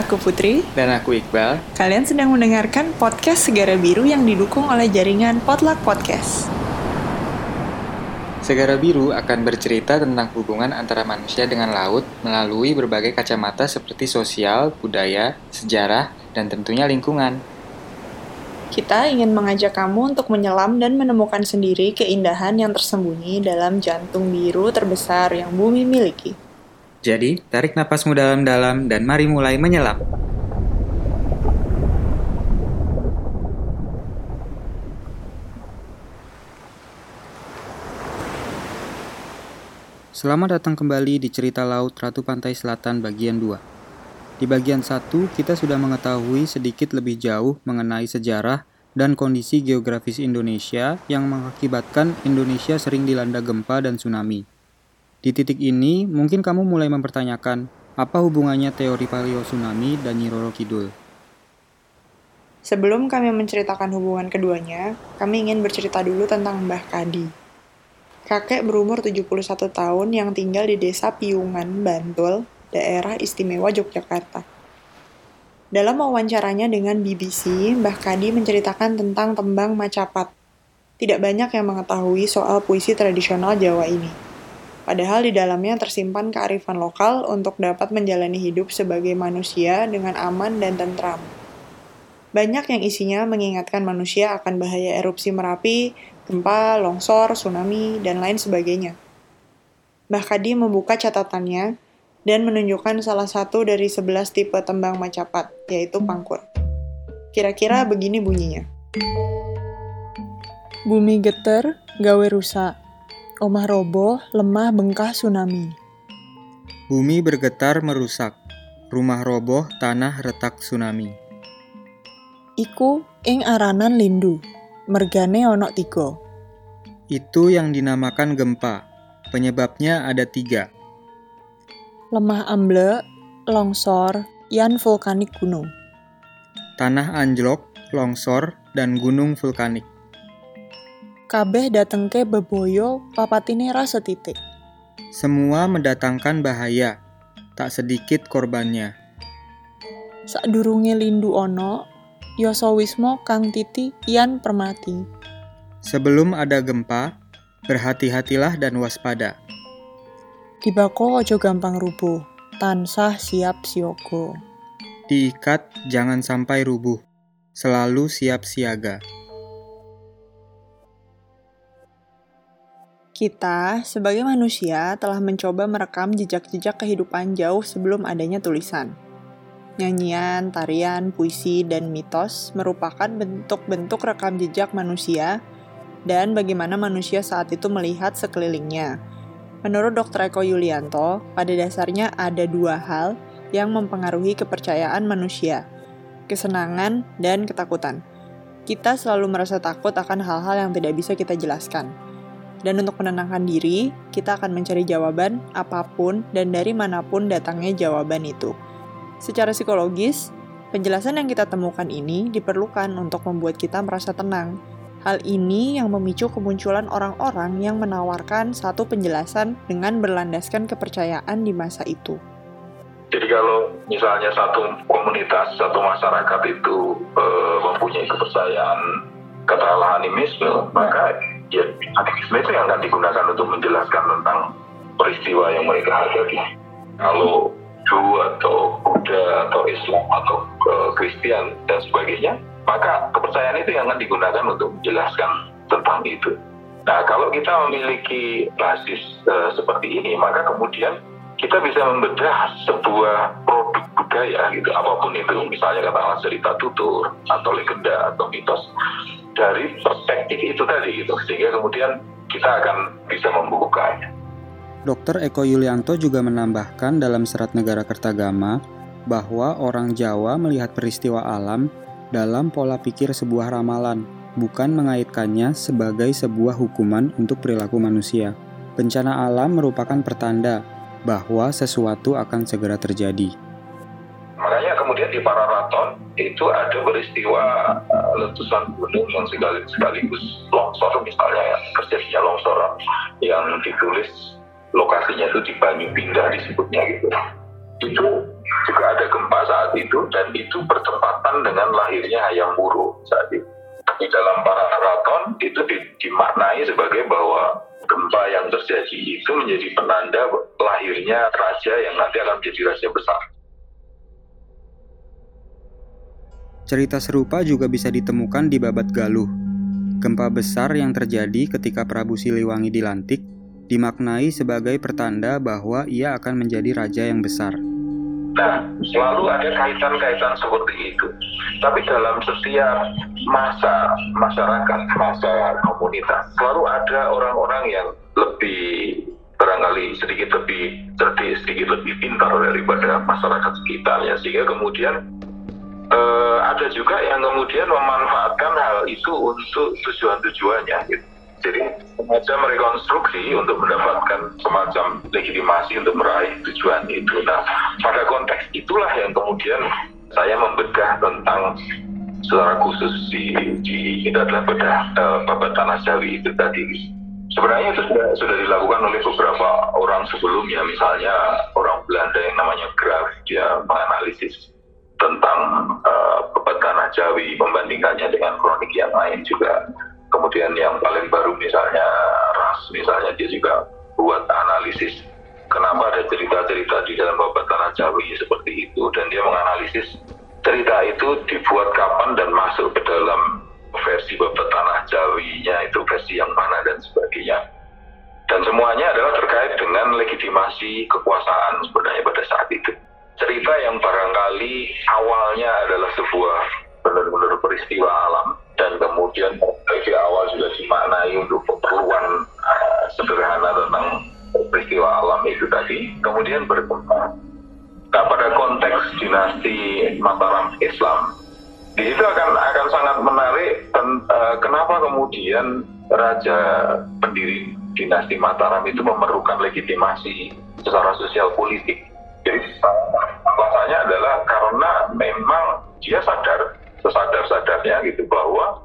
aku Putri. Dan aku Iqbal. Kalian sedang mendengarkan podcast Segara Biru yang didukung oleh jaringan Potluck Podcast. Segara Biru akan bercerita tentang hubungan antara manusia dengan laut melalui berbagai kacamata seperti sosial, budaya, sejarah, dan tentunya lingkungan. Kita ingin mengajak kamu untuk menyelam dan menemukan sendiri keindahan yang tersembunyi dalam jantung biru terbesar yang bumi miliki. Jadi, tarik napasmu dalam-dalam dan mari mulai menyelam. Selamat datang kembali di cerita laut Ratu Pantai Selatan bagian 2. Di bagian 1, kita sudah mengetahui sedikit lebih jauh mengenai sejarah dan kondisi geografis Indonesia yang mengakibatkan Indonesia sering dilanda gempa dan tsunami. Di titik ini, mungkin kamu mulai mempertanyakan, apa hubungannya teori paleo tsunami dan Nyi Roro Kidul? Sebelum kami menceritakan hubungan keduanya, kami ingin bercerita dulu tentang Mbah Kadi. Kakek berumur 71 tahun yang tinggal di desa Piungan, Bantul, daerah istimewa Yogyakarta. Dalam wawancaranya dengan BBC, Mbah Kadi menceritakan tentang tembang Macapat. Tidak banyak yang mengetahui soal puisi tradisional Jawa ini. Padahal di dalamnya tersimpan kearifan lokal untuk dapat menjalani hidup sebagai manusia dengan aman dan tentram. Banyak yang isinya mengingatkan manusia akan bahaya erupsi Merapi, gempa, longsor, tsunami, dan lain sebagainya. Mbah Kadi membuka catatannya dan menunjukkan salah satu dari 11 tipe tembang macapat, yaitu pangkur. Kira-kira begini bunyinya. Bumi geter, gawe rusak Omah roboh, lemah bengkah tsunami. Bumi bergetar merusak, rumah roboh, tanah retak tsunami. Iku ing aranan lindu, mergane onok tiga. Itu yang dinamakan gempa. Penyebabnya ada tiga. Lemah amble, longsor, yan vulkanik gunung. Tanah anjlok, longsor, dan gunung vulkanik kabeh datengke beboyo papatine rasa titik. Semua mendatangkan bahaya, tak sedikit korbannya. Sadurunge lindu ono, yoso wismo kang titi ian permati. Sebelum ada gempa, berhati-hatilah dan waspada. Dibako ojo gampang rubuh, tansah siap sioko. Diikat jangan sampai rubuh, selalu siap siaga. Kita, sebagai manusia, telah mencoba merekam jejak-jejak kehidupan jauh sebelum adanya tulisan. Nyanyian, tarian, puisi, dan mitos merupakan bentuk-bentuk rekam jejak manusia dan bagaimana manusia saat itu melihat sekelilingnya. Menurut Dr. Eko Yulianto, pada dasarnya ada dua hal yang mempengaruhi kepercayaan manusia, kesenangan dan ketakutan. Kita selalu merasa takut akan hal-hal yang tidak bisa kita jelaskan dan untuk menenangkan diri, kita akan mencari jawaban apa pun dan dari mana pun datangnya jawaban itu. Secara psikologis, penjelasan yang kita temukan ini diperlukan untuk membuat kita merasa tenang. Hal ini yang memicu kemunculan orang-orang yang menawarkan satu penjelasan dengan berlandaskan kepercayaan di masa itu. Jadi kalau misalnya satu komunitas, satu masyarakat itu e, mempunyai kepercayaan katakanlah animisme, maka ya aktivisme itu yang akan digunakan untuk menjelaskan tentang peristiwa yang mereka hadapi. Kalau Hindu atau Buddha atau Islam atau uh, Kristen dan sebagainya, maka kepercayaan itu yang akan digunakan untuk menjelaskan tentang itu. Nah, kalau kita memiliki basis uh, seperti ini, maka kemudian kita bisa membedah sebuah produk budaya gitu, apa pun itu, misalnya katakanlah cerita tutur atau legenda atau mitos, dari perspektif itu tadi gitu sehingga kemudian kita akan bisa membukanya. Dr. Eko Yulianto juga menambahkan dalam serat negara Kertagama bahwa orang Jawa melihat peristiwa alam dalam pola pikir sebuah ramalan, bukan mengaitkannya sebagai sebuah hukuman untuk perilaku manusia. Bencana alam merupakan pertanda bahwa sesuatu akan segera terjadi. Makanya kemudian di Pararaton itu ada peristiwa uh, letusan gunung yang sekaligus, longsor misalnya ya, terjadinya longsor yang ditulis lokasinya itu di Banyu Pindah disebutnya gitu. Itu juga ada gempa saat itu dan itu bertepatan dengan lahirnya Hayam Wuruk saat itu. Di dalam para keraton itu dimaknai sebagai bahwa gempa yang terjadi itu menjadi penanda lahirnya raja yang nanti akan menjadi raja besar. Cerita serupa juga bisa ditemukan di Babat Galuh. Gempa besar yang terjadi ketika Prabu Siliwangi dilantik dimaknai sebagai pertanda bahwa ia akan menjadi raja yang besar. Nah, selalu ada kaitan-kaitan seperti itu. Tapi dalam setiap masa masyarakat, masa komunitas, selalu ada orang-orang yang lebih barangkali sedikit lebih cerdik, sedikit lebih pintar daripada masyarakat sekitarnya. Sehingga kemudian uh, ada juga yang kemudian memanfaatkan hal itu untuk tujuan-tujuannya gitu. Jadi semacam rekonstruksi untuk mendapatkan semacam legitimasi untuk meraih tujuan itu. Nah, pada konteks itulah yang kemudian saya membedah tentang secara khusus di, di itu adalah bedah uh, babat tanah Jawi itu tadi. Sebenarnya itu sudah, sudah dilakukan oleh beberapa orang sebelumnya, misalnya orang Belanda yang namanya Graf, dia menganalisis tentang uh, tanah Jawi membandingkannya dengan kronik yang lain juga. Kemudian yang paling baru misalnya Ras, misalnya dia juga buat analisis kenapa ada cerita-cerita di dalam babat tanah Jawi seperti itu dan dia menganalisis cerita itu dibuat kapan dan masuk ke dalam versi babat tanah Jawinya itu versi yang mana dan sebagainya. Dan semuanya adalah terkait dengan legitimasi kekuasaan sebenarnya pada saat itu cerita yang barangkali awalnya adalah sebuah benar-benar peristiwa alam dan kemudian dari awal juga dimaknai untuk keperluan uh, sederhana tentang peristiwa alam itu tadi kemudian berkembang. Nah pada konteks dinasti Mataram Islam di situ akan akan sangat menarik dan uh, kenapa kemudian raja pendiri dinasti Mataram itu memerlukan legitimasi secara sosial politik. Jadi alasannya adalah karena memang dia sadar sesadar-sadarnya gitu bahwa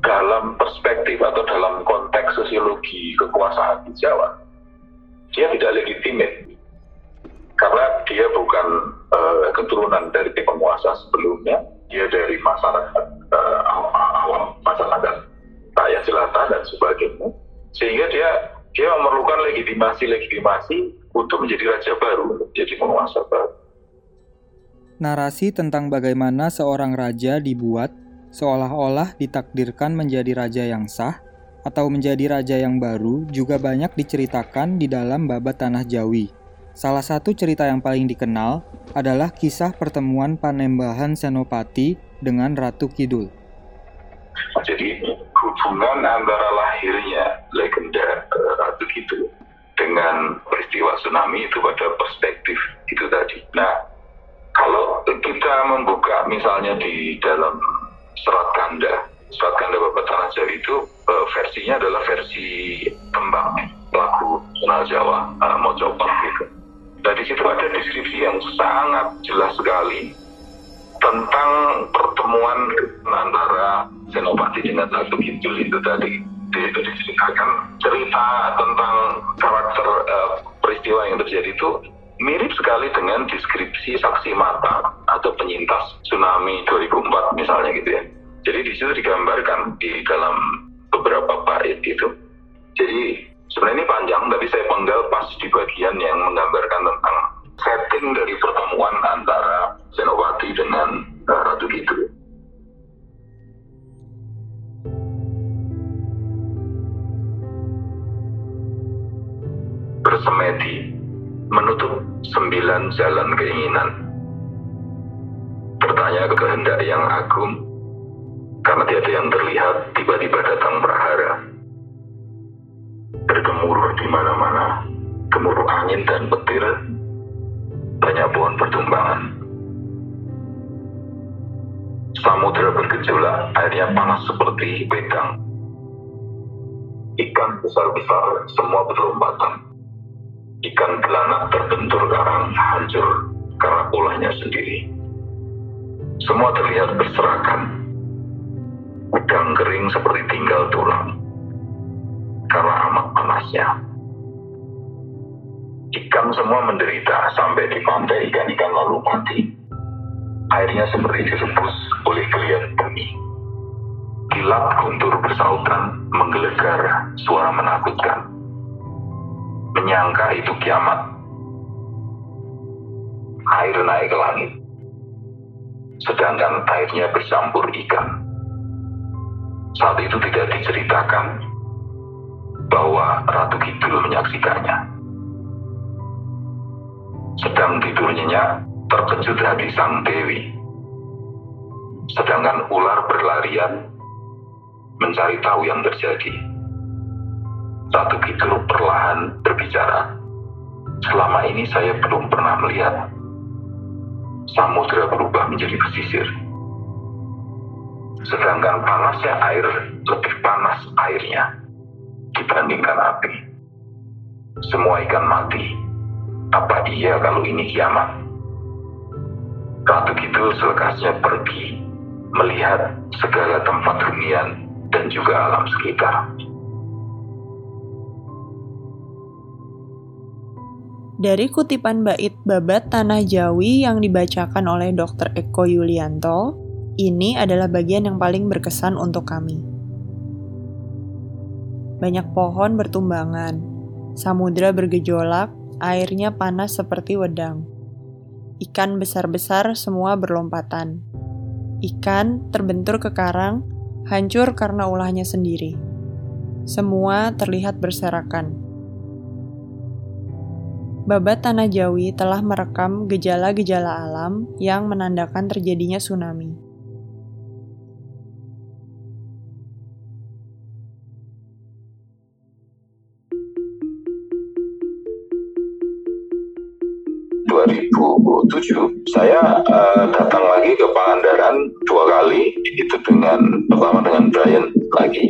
dalam perspektif atau dalam konteks sosiologi kekuasaan di Jawa dia tidak legitimit karena dia bukan uh, keturunan dari penguasa sebelumnya dia dari masyarakat uh, awam masyarakat rakyat jelata dan sebagainya. Sehingga dia dia memerlukan legitimasi legitimasi untuk menjadi raja baru menjadi penguasa baru narasi tentang bagaimana seorang raja dibuat seolah-olah ditakdirkan menjadi raja yang sah atau menjadi raja yang baru juga banyak diceritakan di dalam babat Tanah Jawi. Salah satu cerita yang paling dikenal adalah kisah pertemuan Panembahan Senopati dengan Ratu Kidul. Jadi hubungan antara lahirnya legenda uh, Ratu Kidul dengan peristiwa tsunami itu pada perspektif itu tadi. Nah, kalau kita membuka misalnya di dalam serat kanda, serat kanda Bapak Tanah Jawa itu uh, versinya adalah versi tembang lagu Tanah Jawa uh, Mojopat gitu. Dan di situ ada deskripsi yang sangat jelas sekali tentang pertemuan antara Senopati dengan Ratu Kidul itu tadi. Itu diceritakan cerita tentang karakter uh, peristiwa yang terjadi itu mirip sekali dengan deskripsi saksi mata atau penyintas tsunami 2004 misalnya gitu ya. Jadi di situ digambarkan di dalam beberapa bait itu. Jadi sebenarnya ini panjang tapi saya penggal pas di bagian yang menggambarkan tentang setting dari pertemuan antara Senopati dengan uh, Ratu Kidul. Bersemedi menutup sembilan jalan keinginan. Bertanya ke kehendak yang agung, karena tiada yang terlihat tiba-tiba datang prahara. Bergemuruh di mana-mana, gemuruh angin dan petir, banyak pohon pertumbangan. Samudra bergejolak, airnya panas seperti pedang. Ikan besar-besar semua berlompatan ikan belanak terbentur karang hancur karena polanya sendiri. Semua terlihat berserakan. Udang kering seperti tinggal tulang karena amat panasnya. Ikan semua menderita sampai di pantai ikan-ikan lalu mati. Airnya seperti direbus oleh geliat bumi. Kilat guntur bersautan menggelegar suara menakutkan. Menyangka itu kiamat. Air naik ke langit. Sedangkan airnya bercampur ikan. Saat itu tidak diceritakan bahwa Ratu Kidul menyaksikannya. Sedang tidur nyenyak, terkejut hati sang Dewi. Sedangkan ular berlarian mencari tahu yang terjadi. Ratu Kidul perlahan berbicara. Selama ini saya belum pernah melihat samudera berubah menjadi pesisir. Sedangkan panasnya air lebih panas airnya dibandingkan api. Semua ikan mati. Apa iya kalau ini kiamat? Ratu Kidul selekasnya pergi melihat segala tempat hunian dan juga alam sekitar. Dari kutipan bait babat Tanah Jawi yang dibacakan oleh Dr. Eko Yulianto, ini adalah bagian yang paling berkesan untuk kami. Banyak pohon bertumbangan, samudra bergejolak, airnya panas seperti wedang. Ikan besar-besar semua berlompatan. Ikan terbentur ke karang, hancur karena ulahnya sendiri. Semua terlihat berserakan Babat Tanah Jawi telah merekam gejala-gejala alam yang menandakan terjadinya tsunami. saya uh, datang lagi ke Pangandaran dua kali itu dengan pertama dengan Brian lagi.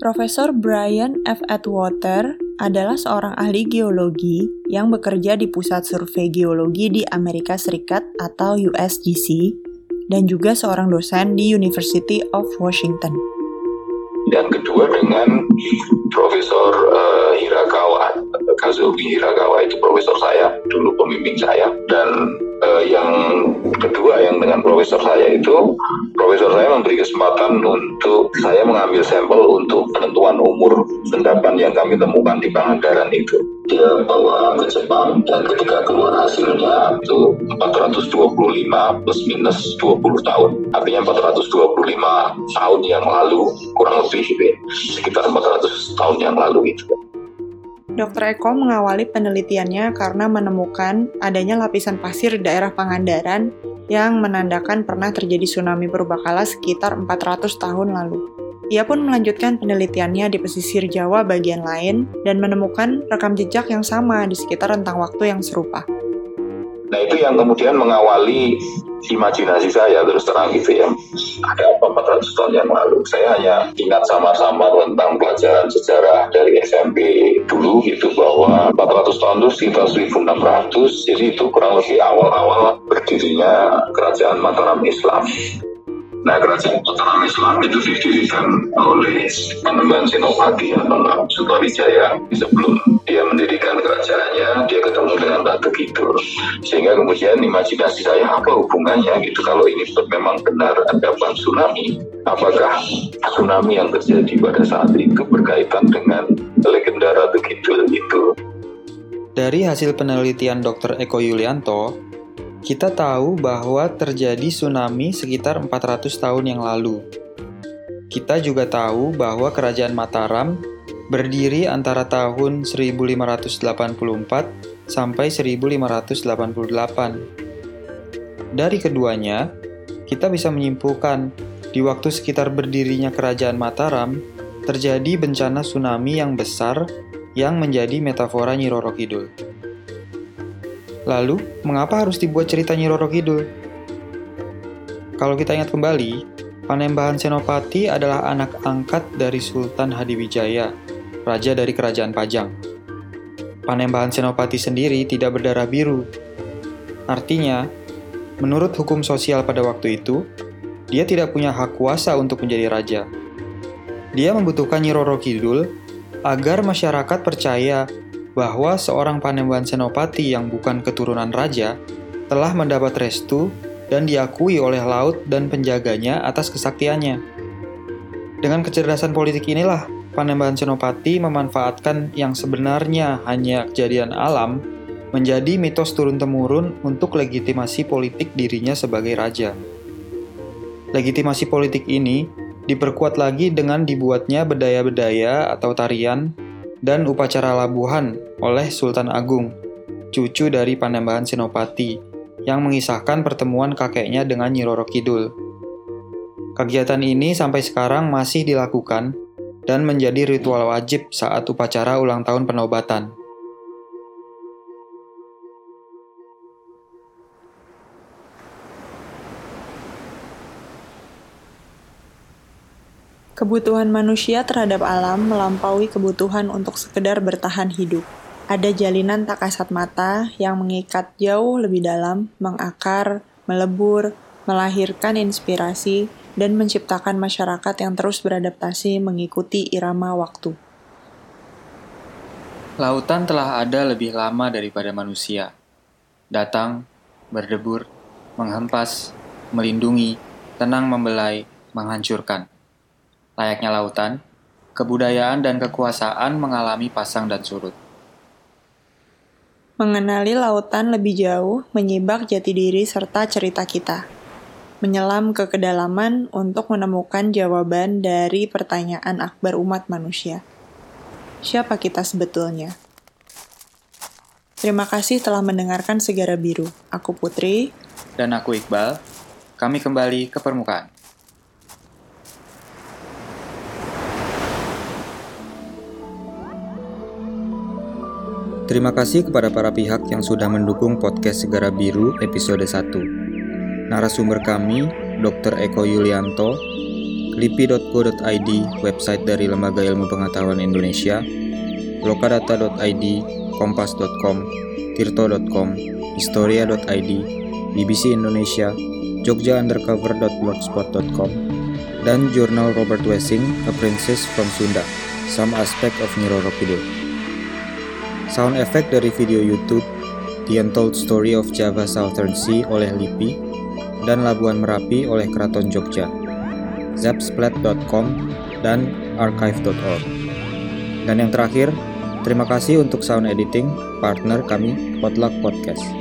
Profesor Brian F. Atwater adalah seorang ahli geologi yang bekerja di Pusat Survei Geologi di Amerika Serikat atau USGC dan juga seorang dosen di University of Washington. Dan kedua dengan Profesor uh, Hirakawa, Kazuki Hirakawa itu profesor saya, dulu pembimbing saya, dan uh, yang kedua yang dengan profesor saya itu profesor saya memberi kesempatan untuk saya mengambil sampel untuk penentuan umur endapan yang kami temukan di Pangandaran itu. Dia bawa ke Jepang dan ketika keluar hasilnya itu 425 plus minus 20 tahun. Artinya 425 tahun yang lalu kurang lebih sekitar 400 tahun yang lalu gitu. Dr. Eko mengawali penelitiannya karena menemukan adanya lapisan pasir di daerah Pangandaran yang menandakan pernah terjadi tsunami berbakala sekitar 400 tahun lalu. Ia pun melanjutkan penelitiannya di pesisir Jawa bagian lain dan menemukan rekam jejak yang sama di sekitar rentang waktu yang serupa. Nah itu yang kemudian mengawali imajinasi saya terus terang gitu ya. Ada apa 400 tahun yang lalu? Saya hanya ingat sama-sama tentang pelajaran sejarah dari SMP dulu gitu bahwa 400 tahun itu sekitar 1600 jadi itu kurang lebih awal-awal berdirinya kerajaan Mataram Islam. Nah, kerajaan Mataram Islam itu didirikan oleh Panembahan Senopati atau Sukarijaya sebelum dia mendirikan kerajaannya, dia ketemu dengan Ratu Kidul. Sehingga kemudian imajinasi saya apa hubungannya gitu kalau ini memang benar ada tsunami, apakah tsunami yang terjadi pada saat itu berkaitan dengan legenda Ratu Kidul itu? Dari hasil penelitian Dr. Eko Yulianto, kita tahu bahwa terjadi tsunami sekitar 400 tahun yang lalu. Kita juga tahu bahwa Kerajaan Mataram berdiri antara tahun 1584 sampai 1588. Dari keduanya, kita bisa menyimpulkan di waktu sekitar berdirinya Kerajaan Mataram terjadi bencana tsunami yang besar yang menjadi metafora Nyi Roro Kidul. Lalu, mengapa harus dibuat cerita Nyi Roro Kidul? Kalau kita ingat kembali, Panembahan Senopati adalah anak angkat dari Sultan Hadiwijaya, raja dari Kerajaan Pajang. Panembahan Senopati sendiri tidak berdarah biru. Artinya, menurut hukum sosial pada waktu itu, dia tidak punya hak kuasa untuk menjadi raja. Dia membutuhkan Nyi Roro Kidul agar masyarakat percaya bahwa seorang Panembahan Senopati yang bukan keturunan raja telah mendapat restu dan diakui oleh laut dan penjaganya atas kesaktiannya. Dengan kecerdasan politik inilah, Panembahan Senopati memanfaatkan yang sebenarnya hanya kejadian alam menjadi mitos turun-temurun untuk legitimasi politik dirinya sebagai raja. Legitimasi politik ini diperkuat lagi dengan dibuatnya bedaya-bedaya atau tarian dan upacara labuhan oleh Sultan Agung, cucu dari Panembahan Senopati, yang mengisahkan pertemuan kakeknya dengan Nyi Roro Kidul. Kegiatan ini sampai sekarang masih dilakukan dan menjadi ritual wajib saat upacara ulang tahun penobatan. Kebutuhan manusia terhadap alam melampaui kebutuhan untuk sekedar bertahan hidup. Ada jalinan tak kasat mata yang mengikat jauh lebih dalam, mengakar, melebur, melahirkan inspirasi, dan menciptakan masyarakat yang terus beradaptasi mengikuti irama waktu. Lautan telah ada lebih lama daripada manusia. Datang, berdebur, menghempas, melindungi, tenang membelai, menghancurkan. Layaknya lautan, kebudayaan dan kekuasaan mengalami pasang dan surut. Mengenali lautan lebih jauh, menyibak jati diri serta cerita kita. Menyelam ke kedalaman untuk menemukan jawaban dari pertanyaan akbar umat manusia. Siapa kita sebetulnya? Terima kasih telah mendengarkan Segara Biru. Aku Putri. Dan aku Iqbal. Kami kembali ke permukaan. Terima kasih kepada para pihak yang sudah mendukung podcast Segara Biru episode 1. Narasumber kami, Dr. Eko Yulianto, lipi.go.id, website dari Lembaga Ilmu Pengetahuan Indonesia, lokadata.id, kompas.com, tirto.com, historia.id, BBC Indonesia, jogjaundercover.blogspot.com, dan jurnal Robert Wessing, A Princess from Sunda, Some Aspect of Kidul. Sound effect dari video YouTube The Untold Story of Java Southern Sea oleh Lipi dan Labuan Merapi oleh Keraton Jogja, zapsplat.com dan archive.org. Dan yang terakhir, terima kasih untuk sound editing partner kami Potluck Podcast.